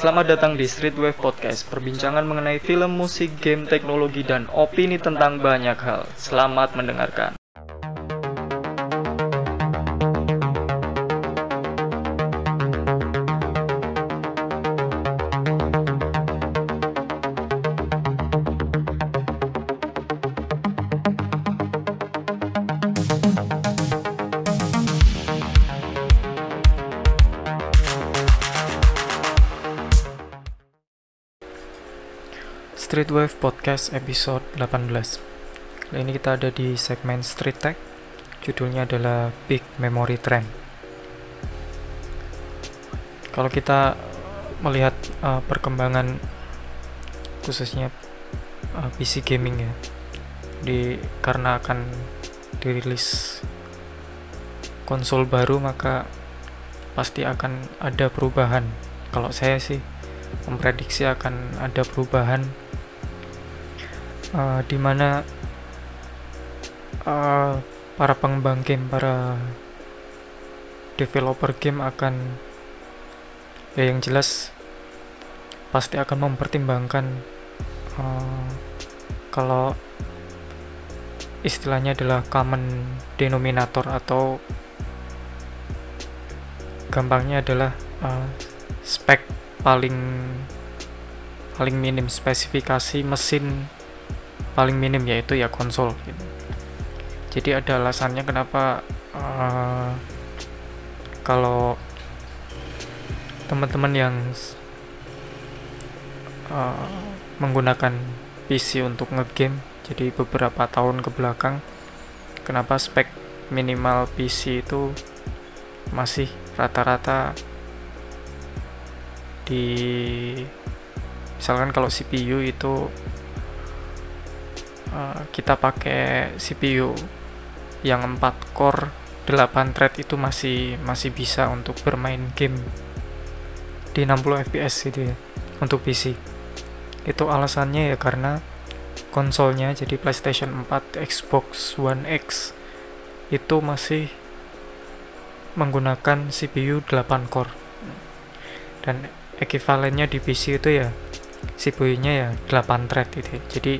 Selamat datang di Streetwave Podcast, perbincangan mengenai film, musik, game, teknologi, dan opini tentang banyak hal. Selamat mendengarkan. Streetwave Podcast episode 18 Kali ini kita ada di segmen Street Tech. Judulnya adalah Big Memory Trend. Kalau kita melihat uh, perkembangan khususnya uh, PC gaming ya di karena akan dirilis konsol baru maka pasti akan ada perubahan. Kalau saya sih memprediksi akan ada perubahan uh, di mana uh, para pengembang game, para developer game akan ya yang jelas pasti akan mempertimbangkan uh, kalau istilahnya adalah common denominator atau gampangnya adalah uh, spek paling paling minim spesifikasi mesin paling minim yaitu ya konsol gitu. jadi ada alasannya kenapa uh, kalau teman-teman yang uh, menggunakan PC untuk ngegame jadi beberapa tahun ke belakang kenapa spek minimal PC itu masih rata-rata di misalkan kalau CPU itu uh, kita pakai CPU yang 4 core 8 thread itu masih masih bisa untuk bermain game di 60 fps gitu ya untuk PC itu alasannya ya karena konsolnya jadi PlayStation 4 Xbox One X itu masih menggunakan CPU 8 core dan ekivalennya di PC itu ya CPU nya ya 8 thread gitu ya. jadi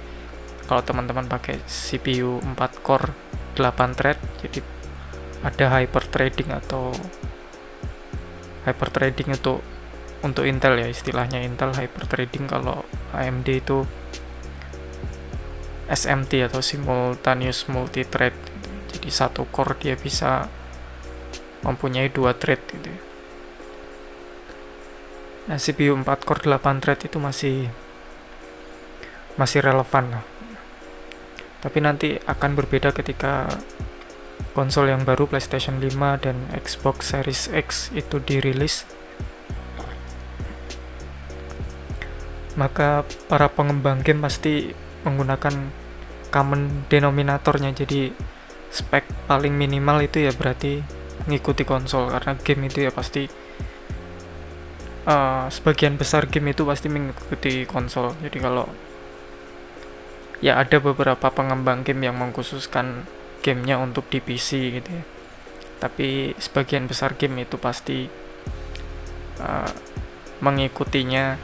kalau teman-teman pakai CPU 4 core 8 thread jadi ada hyper trading atau hyper trading untuk untuk Intel ya istilahnya Intel hyper trading. Kalau AMD itu SMT atau simultaneous multi thread jadi satu core dia bisa mempunyai dua thread gitu ya. nah CPU 4 core 8 thread itu masih masih relevan lah tapi nanti akan berbeda ketika konsol yang baru PlayStation 5 dan Xbox Series X itu dirilis. Maka para pengembang game pasti menggunakan common denominatornya. Jadi spek paling minimal itu ya berarti mengikuti konsol karena game itu ya pasti uh, sebagian besar game itu pasti mengikuti konsol. Jadi kalau ya ada beberapa pengembang game yang mengkhususkan gamenya untuk di PC gitu ya. Tapi sebagian besar game itu pasti uh, mengikutinya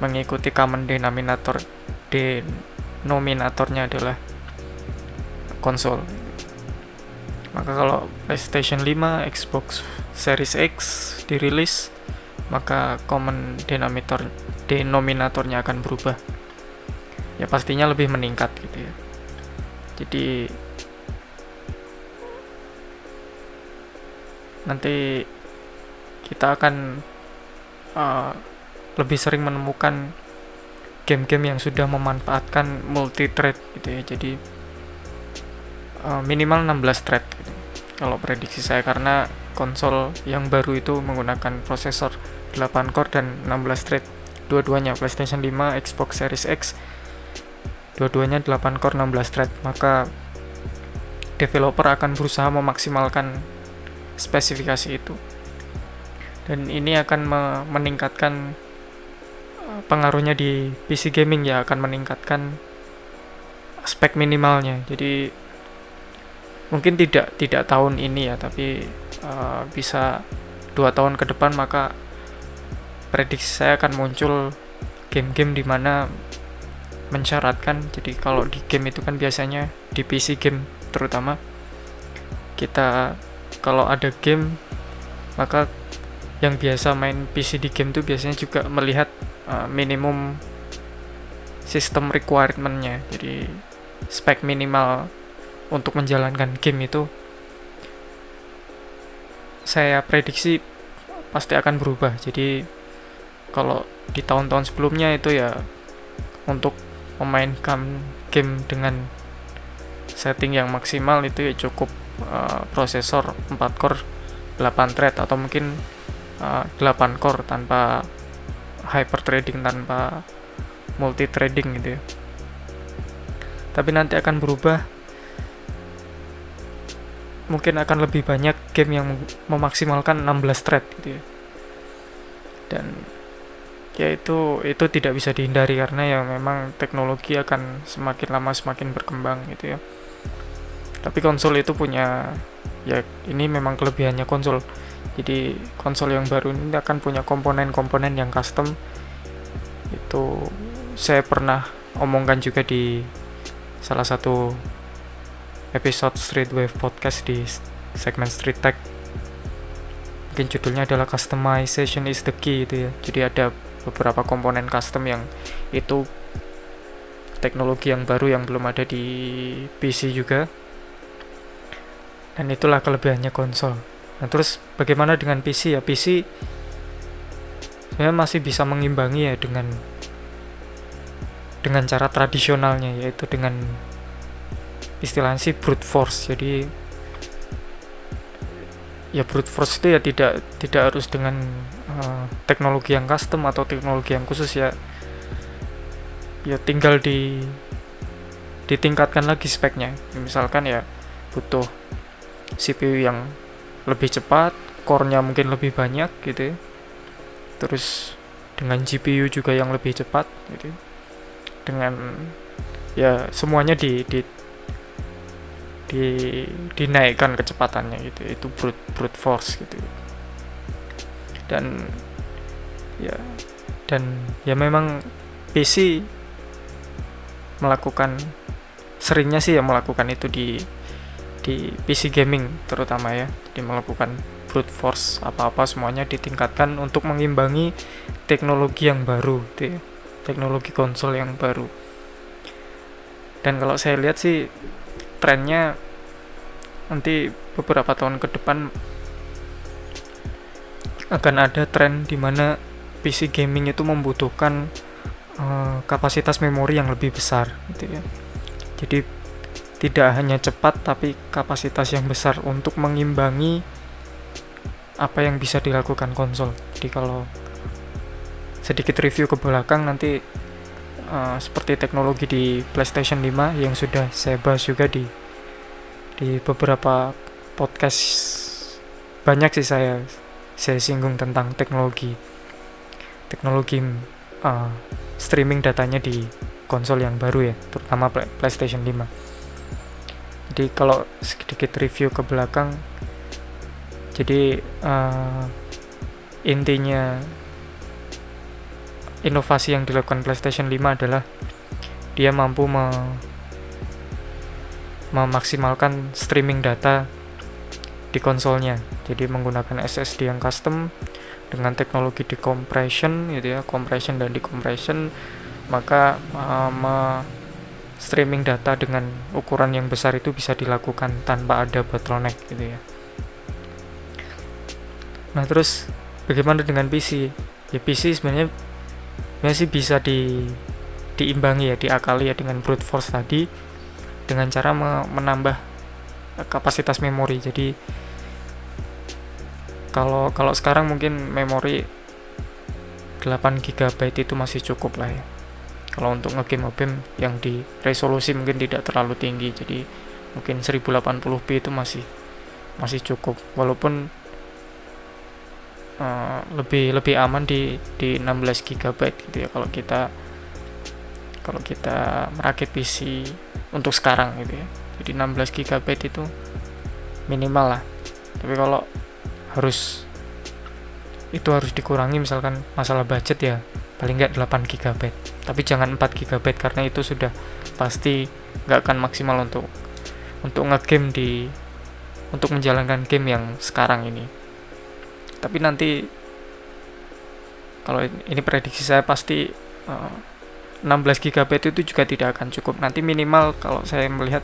mengikuti common denominator denominatornya adalah konsol. Maka kalau PlayStation 5, Xbox Series X dirilis maka common denominator denominatornya akan berubah ya pastinya lebih meningkat gitu ya. Jadi nanti kita akan uh, lebih sering menemukan game-game yang sudah memanfaatkan multi thread gitu ya. Jadi uh, minimal 16 thread gitu. kalau prediksi saya. Karena konsol yang baru itu menggunakan prosesor 8 core dan 16 thread. Dua-duanya PlayStation 5, Xbox Series X dua-duanya 8 core 16 thread. Maka developer akan berusaha memaksimalkan spesifikasi itu. Dan ini akan me meningkatkan eh, pengaruhnya di PC gaming ya akan meningkatkan spek minimalnya. Jadi mungkin tidak tidak tahun ini ya tapi uh, bisa dua tahun ke depan maka prediksi saya akan muncul game-game di mana mensyaratkan. Jadi kalau di game itu kan biasanya di PC game terutama kita kalau ada game maka yang biasa main PC di game itu biasanya juga melihat uh, minimum sistem requirementnya. Jadi spek minimal untuk menjalankan game itu saya prediksi pasti akan berubah. Jadi kalau di tahun-tahun sebelumnya itu ya untuk memainkan game dengan setting yang maksimal itu ya cukup uh, prosesor 4 core 8 thread atau mungkin uh, eh, 8 core tanpa hyper threading tanpa multi threading gitu ya. Tapi nanti akan berubah. Mungkin akan lebih banyak game yang memaksimalkan 16 thread gitu ya. Dan ya itu itu tidak bisa dihindari karena ya memang teknologi akan semakin lama semakin berkembang gitu ya. Tapi konsol itu punya ya ini memang kelebihannya konsol. Jadi konsol yang baru ini akan punya komponen-komponen yang custom. Itu saya pernah omongkan juga di salah satu episode Street Wave Podcast di segmen Street Tech. Mungkin judulnya adalah customization is the key itu ya. Jadi ada beberapa komponen custom yang itu teknologi yang baru yang belum ada di PC juga. Dan itulah kelebihannya konsol. Nah terus bagaimana dengan PC ya? PC saya masih bisa mengimbangi ya dengan dengan cara tradisionalnya yaitu dengan istilahnya sih brute force. Jadi ya brute force itu ya tidak tidak harus dengan uh, teknologi yang custom atau teknologi yang khusus ya ya tinggal di ditingkatkan lagi speknya misalkan ya butuh CPU yang lebih cepat core-nya mungkin lebih banyak gitu ya. terus dengan GPU juga yang lebih cepat gitu ya. dengan ya semuanya di, di di dinaikkan kecepatannya gitu itu brute brute force gitu dan ya dan ya memang PC melakukan seringnya sih ya melakukan itu di di PC gaming terutama ya jadi melakukan brute force apa-apa semuanya ditingkatkan untuk mengimbangi teknologi yang baru gitu ya. teknologi konsol yang baru dan kalau saya lihat sih trennya nanti beberapa tahun ke depan akan ada tren di mana PC gaming itu membutuhkan uh, kapasitas memori yang lebih besar gitu ya. Jadi tidak hanya cepat tapi kapasitas yang besar untuk mengimbangi apa yang bisa dilakukan konsol. Jadi kalau sedikit review ke belakang nanti uh, seperti teknologi di PlayStation 5 yang sudah saya bahas juga di di beberapa podcast banyak sih saya saya singgung tentang teknologi. Teknologi uh, streaming datanya di konsol yang baru ya terutama PlayStation 5 jadi kalau sedikit review ke belakang jadi uh, intinya inovasi yang dilakukan PlayStation 5 adalah dia mampu me memaksimalkan streaming data di konsolnya. Jadi menggunakan SSD yang custom dengan teknologi decompression gitu ya compression dan decompression maka uh, streaming data dengan ukuran yang besar itu bisa dilakukan tanpa ada bottleneck gitu ya. Nah terus bagaimana dengan PC ya PC sebenarnya masih bisa di diimbangi ya diakali ya dengan brute force tadi dengan cara menambah kapasitas memori. Jadi kalau kalau sekarang mungkin memori 8 GB itu masih cukup lah ya. Kalau untuk ngegame game yang di resolusi mungkin tidak terlalu tinggi jadi mungkin 1080p itu masih masih cukup. Walaupun uh, lebih lebih aman di di 16 GB gitu ya kalau kita kalau kita merakit PC untuk sekarang gitu ya jadi 16 GB itu minimal lah. Tapi kalau harus itu harus dikurangi misalkan masalah budget ya paling nggak 8 GB tapi jangan 4 GB karena itu sudah pasti nggak akan maksimal untuk untuk ngegame di untuk menjalankan game yang sekarang ini. Tapi nanti kalau ini prediksi saya pasti uh, 16 GB itu juga tidak akan cukup. Nanti minimal kalau saya melihat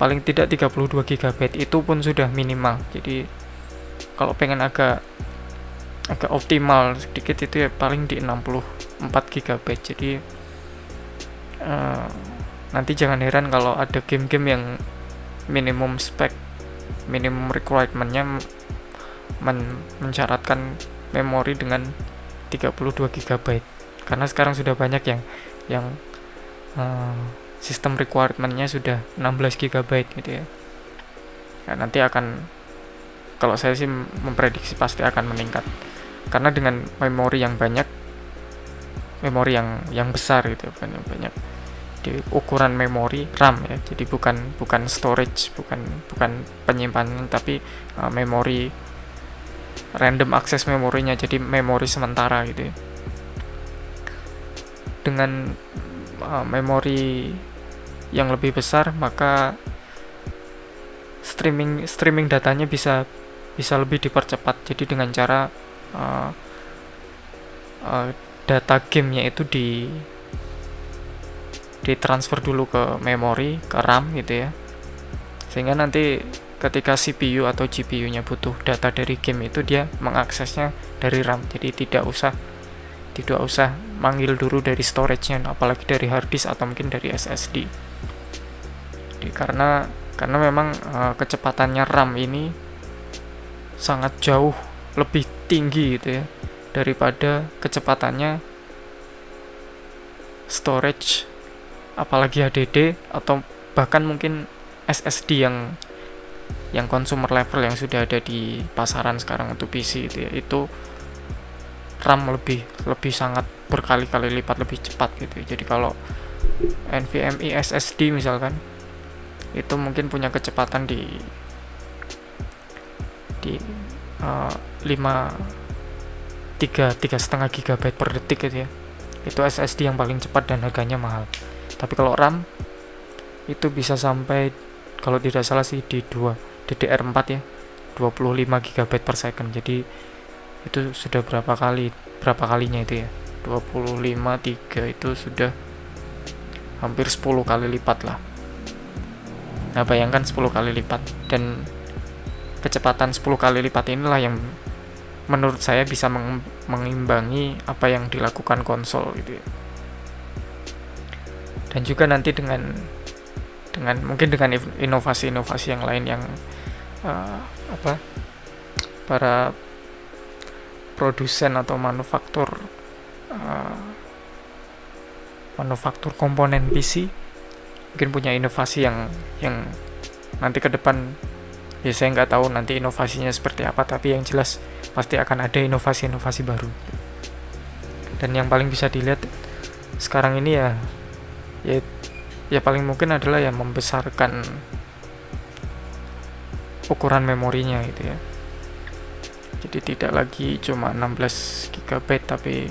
paling tidak 32 GB itu pun sudah minimal. Jadi kalau pengen agak agak optimal sedikit itu ya paling di 64 GB jadi uh, nanti jangan heran kalau ada game-game yang minimum spek minimum requirementnya men mensyaratkan memori dengan 32 GB karena sekarang sudah banyak yang yang uh, sistem requirementnya sudah 16 GB gitu ya. Nah, nanti akan kalau saya sih memprediksi pasti akan meningkat. Karena dengan memori yang banyak memori yang yang besar gitu bukan yang banyak. Di ukuran memori RAM ya jadi bukan bukan storage bukan bukan penyimpanan tapi uh, memori random akses memorinya jadi memori sementara gitu ya. dengan uh, memori yang lebih besar maka streaming streaming datanya bisa bisa lebih dipercepat. Jadi dengan cara uh, uh, data gamenya itu di ditransfer dulu ke memori ke RAM gitu ya. Sehingga nanti ketika CPU atau GPU-nya butuh data dari game itu dia mengaksesnya dari RAM. Jadi tidak usah tidak usah manggil dulu dari storage-nya apalagi dari hard disk atau mungkin dari SSD karena karena memang uh, kecepatannya RAM ini sangat jauh lebih tinggi gitu ya daripada kecepatannya storage apalagi HDD atau bahkan mungkin SSD yang yang consumer level yang sudah ada di pasaran sekarang untuk PC itu ya itu RAM lebih lebih sangat berkali-kali lipat lebih cepat gitu ya. jadi kalau NVMe SSD misalkan itu mungkin punya kecepatan di di uh, 5 tiga tiga setengah gigabyte per detik gitu ya. Itu SSD yang paling cepat dan harganya mahal. Tapi kalau RAM itu bisa sampai kalau tidak salah sih di 2 DDR4 ya 25 GB per second. Jadi itu sudah berapa kali berapa kalinya itu ya? 25 3 itu sudah hampir 10 kali lipat lah nah bayangkan 10 kali lipat dan kecepatan 10 kali lipat inilah yang menurut saya bisa meng mengimbangi apa yang dilakukan konsol gitu ya. Dan juga nanti dengan dengan mungkin dengan inovasi-inovasi yang lain yang uh, apa para produsen atau manufaktur uh, manufaktur komponen PC mungkin punya inovasi yang yang nanti ke depan ya saya nggak tahu nanti inovasinya seperti apa tapi yang jelas pasti akan ada inovasi-inovasi baru. Dan yang paling bisa dilihat sekarang ini ya ya ya paling mungkin adalah yang membesarkan ukuran memorinya gitu ya. Jadi tidak lagi cuma 16 GB tapi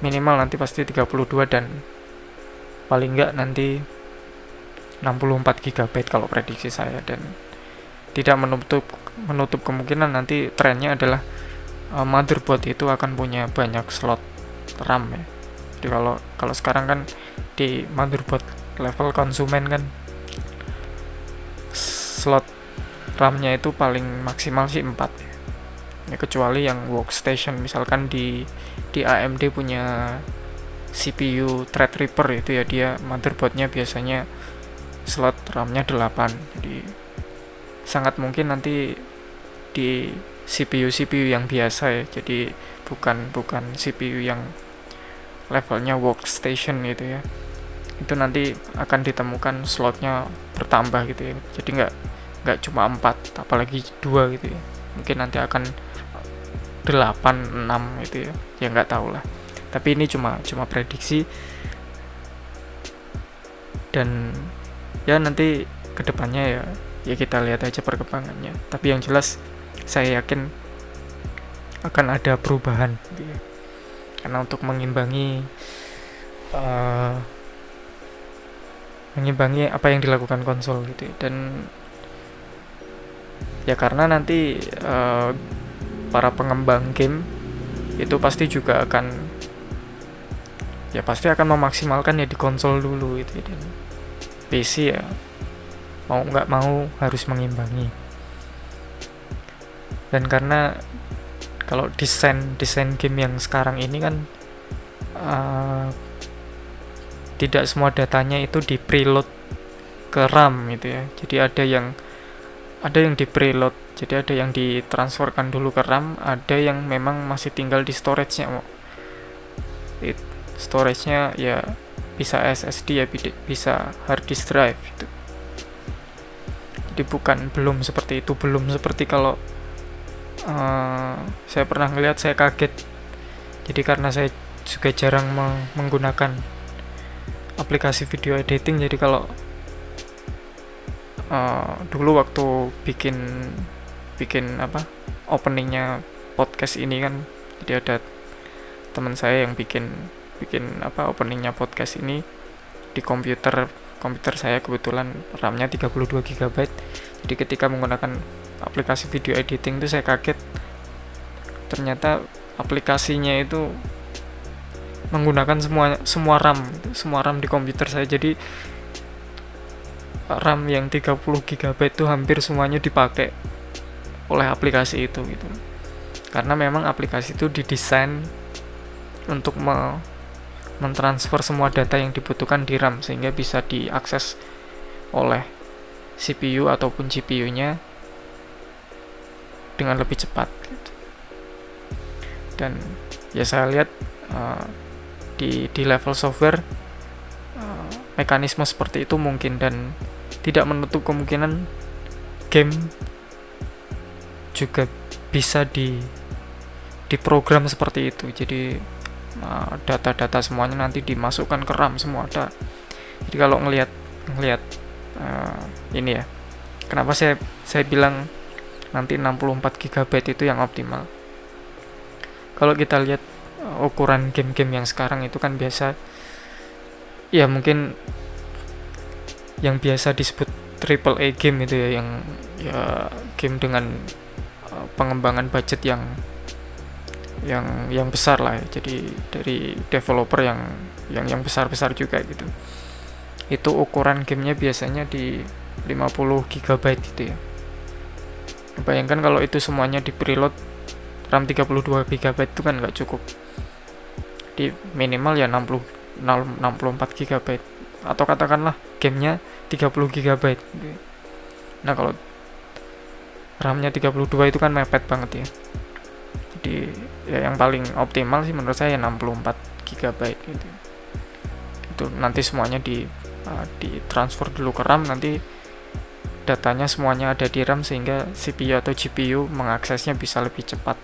minimal nanti pasti 32 dan paling enggak nanti 64 GB kalau prediksi saya dan tidak menutup menutup kemungkinan nanti trennya adalah uh, motherboard itu akan punya banyak slot RAM ya. Jadi kalau kalau sekarang kan di motherboard level konsumen kan slot RAM-nya itu paling maksimal sih 4 ya. ya kecuali yang workstation misalkan di di AMD punya CPU Threadripper itu ya dia motherboardnya biasanya slot RAM-nya 8 jadi sangat mungkin nanti di CPU CPU yang biasa ya jadi bukan bukan CPU yang levelnya workstation gitu ya. Itu nanti akan ditemukan slotnya bertambah gitu ya. Jadi nggak nggak cuma 4 apalagi dua gitu ya. Mungkin nanti akan 8 6 gitu ya. Ya nggak tahu lah tapi ini cuma cuma prediksi. Dan ya nanti ke depannya ya ya kita lihat aja perkembangannya. Tapi yang jelas saya yakin akan ada perubahan. Karena untuk mengimbangi uh, mengimbangi apa yang dilakukan konsol gitu ya. dan ya karena nanti uh, para pengembang game itu pasti juga akan ya pasti akan memaksimalkan ya di konsol dulu ya. dan PC ya mau nggak mau harus mengimbangi. Dan karena kalau desain desain game yang sekarang ini kan uh, tidak semua datanya itu di preload ke RAM gitu ya. Jadi ada yang ada yang di preload jadi ada yang ditransferkan dulu ke RAM ada yang memang masih tinggal di storage-nya storage-nya ya bisa SSD ya bisa hard disk drive gitu. Jadi bukan belum seperti itu belum seperti kalau uh, saya pernah ngelihat saya kaget. Jadi karena saya juga jarang menggunakan aplikasi video editing jadi kalau uh, dulu waktu bikin bikin apa openingnya podcast ini kan jadi ada teman saya yang bikin bikin apa openingnya podcast ini di komputer. Komputer saya kebetulan RAM-nya 32 GB jadi ketika menggunakan aplikasi video editing itu saya kaget. Ternyata aplikasinya itu menggunakan semua semua RAM semua RAM di komputer saya. Jadi RAM yang 30 GB itu hampir semuanya dipakai oleh aplikasi itu gitu. Karena memang aplikasi itu didesain untuk me mentransfer semua data yang dibutuhkan di RAM sehingga bisa diakses oleh CPU ataupun GPU-nya dengan lebih cepat. Dan ya saya lihat uh, di di level software uh, mekanisme seperti itu mungkin dan tidak menutup kemungkinan game juga bisa di diprogram seperti itu. Jadi data-data uh, semuanya nanti dimasukkan ke RAM semua ada. Jadi kalau ngelihat ngelihat uh, ini ya kenapa saya saya bilang nanti 64 GB itu yang optimal? Kalau kita lihat uh, ukuran game-game yang sekarang itu kan biasa ya mungkin yang biasa disebut triple A game itu ya yang ya game dengan pengembangan budget yang yang yang besar lah ya. jadi dari developer yang yang yang besar besar juga gitu. Itu ukuran gamenya biasanya di 50 GB gitu ya. Bayangkan kalau itu semuanya di preload RAM 32 GB itu kan nggak cukup. Di minimal ya 60 64 GB atau katakanlah gamenya 30 GB nah kalau RAM-nya 32 itu kan mepet banget ya. Jadi ya yang paling optimal sih menurut saya 64 GB gitu. Itu nanti semuanya di uh, ditransfer dulu ke RAM nanti datanya semuanya ada di RAM sehingga CPU atau GPU mengaksesnya bisa lebih cepat.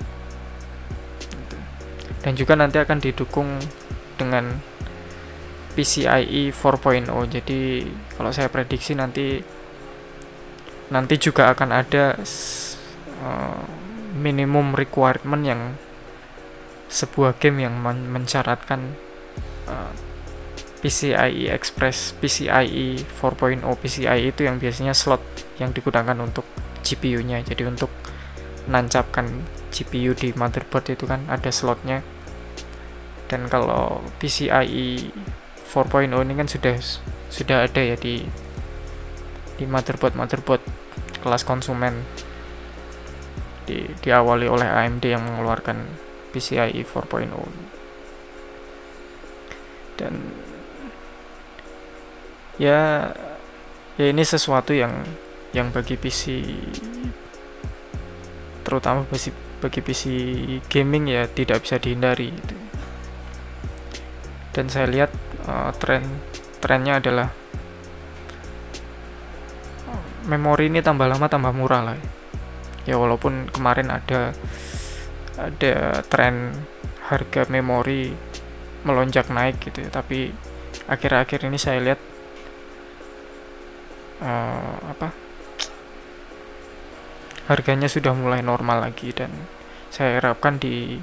Dan juga nanti akan didukung dengan PCIe 4.0 jadi kalau saya prediksi nanti nanti juga akan ada uh, minimum requirement yang sebuah game yang men mensyaratkan uh, PCIe Express, PCIe 4.0, PCIe itu yang biasanya slot yang digunakan untuk GPU-nya. Jadi untuk nancapkan GPU di motherboard itu kan ada slotnya. Dan kalau PCIe 4.0 ini kan sudah sudah ada ya di di motherboard motherboard kelas konsumen di diawali oleh AMD yang mengeluarkan PCIe 4.0 dan ya ya ini sesuatu yang yang bagi PC terutama bagi bagi PC gaming ya tidak bisa dihindari gitu. dan saya lihat uh, tren trennya adalah memori ini tambah lama tambah murah lah ya walaupun kemarin ada ada tren harga memori melonjak naik gitu ya. Tapi akhir-akhir ini saya lihat uh, apa? Harganya sudah mulai normal lagi dan saya harapkan di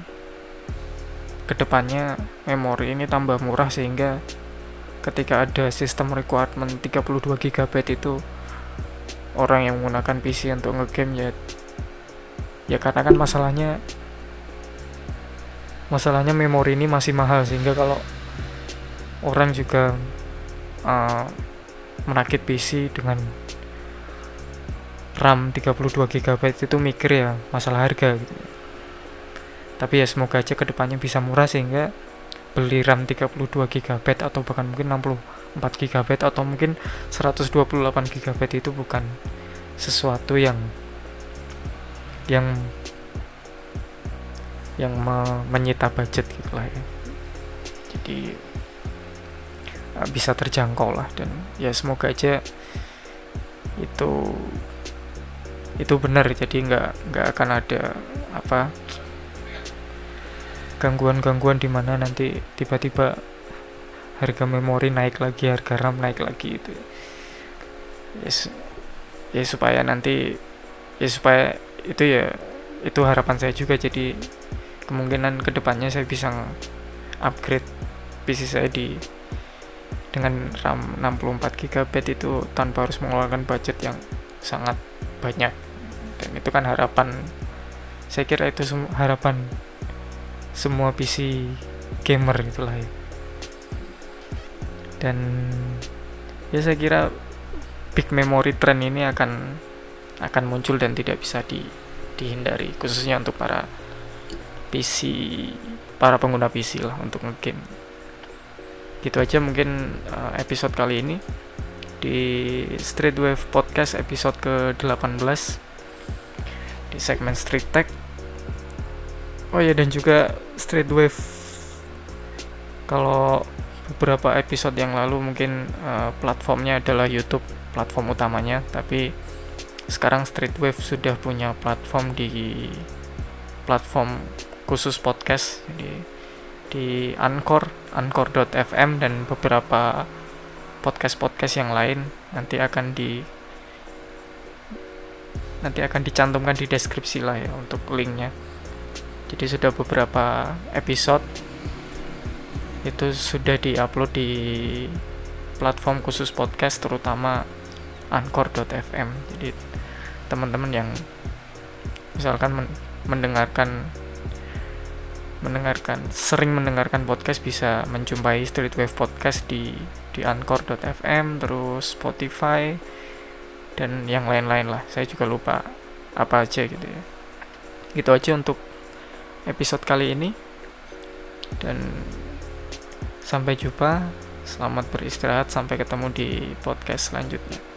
ke depannya memori ini tambah murah sehingga ketika ada sistem requirement 32 GB itu orang yang menggunakan PC untuk ngegame ya ya karena kan masalahnya masalahnya memori ini masih mahal sehingga kalau orang juga uh, merakit PC dengan RAM 32 GB itu mikir ya masalah harga gitu. Tapi ya semoga aja ke depannya bisa murah sehingga beli RAM 32 GB atau bahkan mungkin 64 GB atau mungkin 128 GB itu bukan sesuatu yang yang yang me menyita budget gitu lah ya. Jadi uh, bisa terjangkau lah dan ya semoga aja itu itu benar. Jadi nggak nggak akan ada apa gangguan-gangguan di mana nanti tiba-tiba harga memori naik lagi harga RAM naik lagi itu yes ya supaya nanti ya supaya itu ya itu harapan saya juga. Jadi kemungkinan ke depannya saya bisa upgrade PC saya di dengan RAM 64 GB itu tanpa harus mengeluarkan budget yang sangat banyak. Dan itu kan harapan saya kira itu sem harapan semua PC gamer itulah ya. Dan ya saya kira big memory trend ini akan akan muncul dan tidak bisa di, dihindari khususnya untuk para PC para pengguna PC lah untuk ngegame. Gitu aja mungkin uh, episode kali ini. Di Street Wave Podcast episode ke-18 di segmen Street Tech. Oh ya dan juga Street Wave kalau beberapa episode yang lalu mungkin uh, platformnya adalah YouTube platform utamanya. Tapi sekarang Street Wave sudah punya platform di platform khusus podcast jadi di Anchor, anchor.fm dan beberapa podcast-podcast yang lain nanti akan di nanti akan dicantumkan di deskripsi lah ya untuk linknya. Jadi sudah beberapa episode itu sudah diupload di platform khusus podcast terutama anchor.fm jadi teman-teman yang misalkan mendengarkan mendengarkan sering mendengarkan podcast bisa menjumpai Street Wave Podcast di di anchor.fm terus Spotify dan yang lain-lain lah. Saya juga lupa apa aja gitu ya. Gitu aja untuk episode kali ini. Dan sampai jumpa selamat beristirahat sampai ketemu di podcast selanjutnya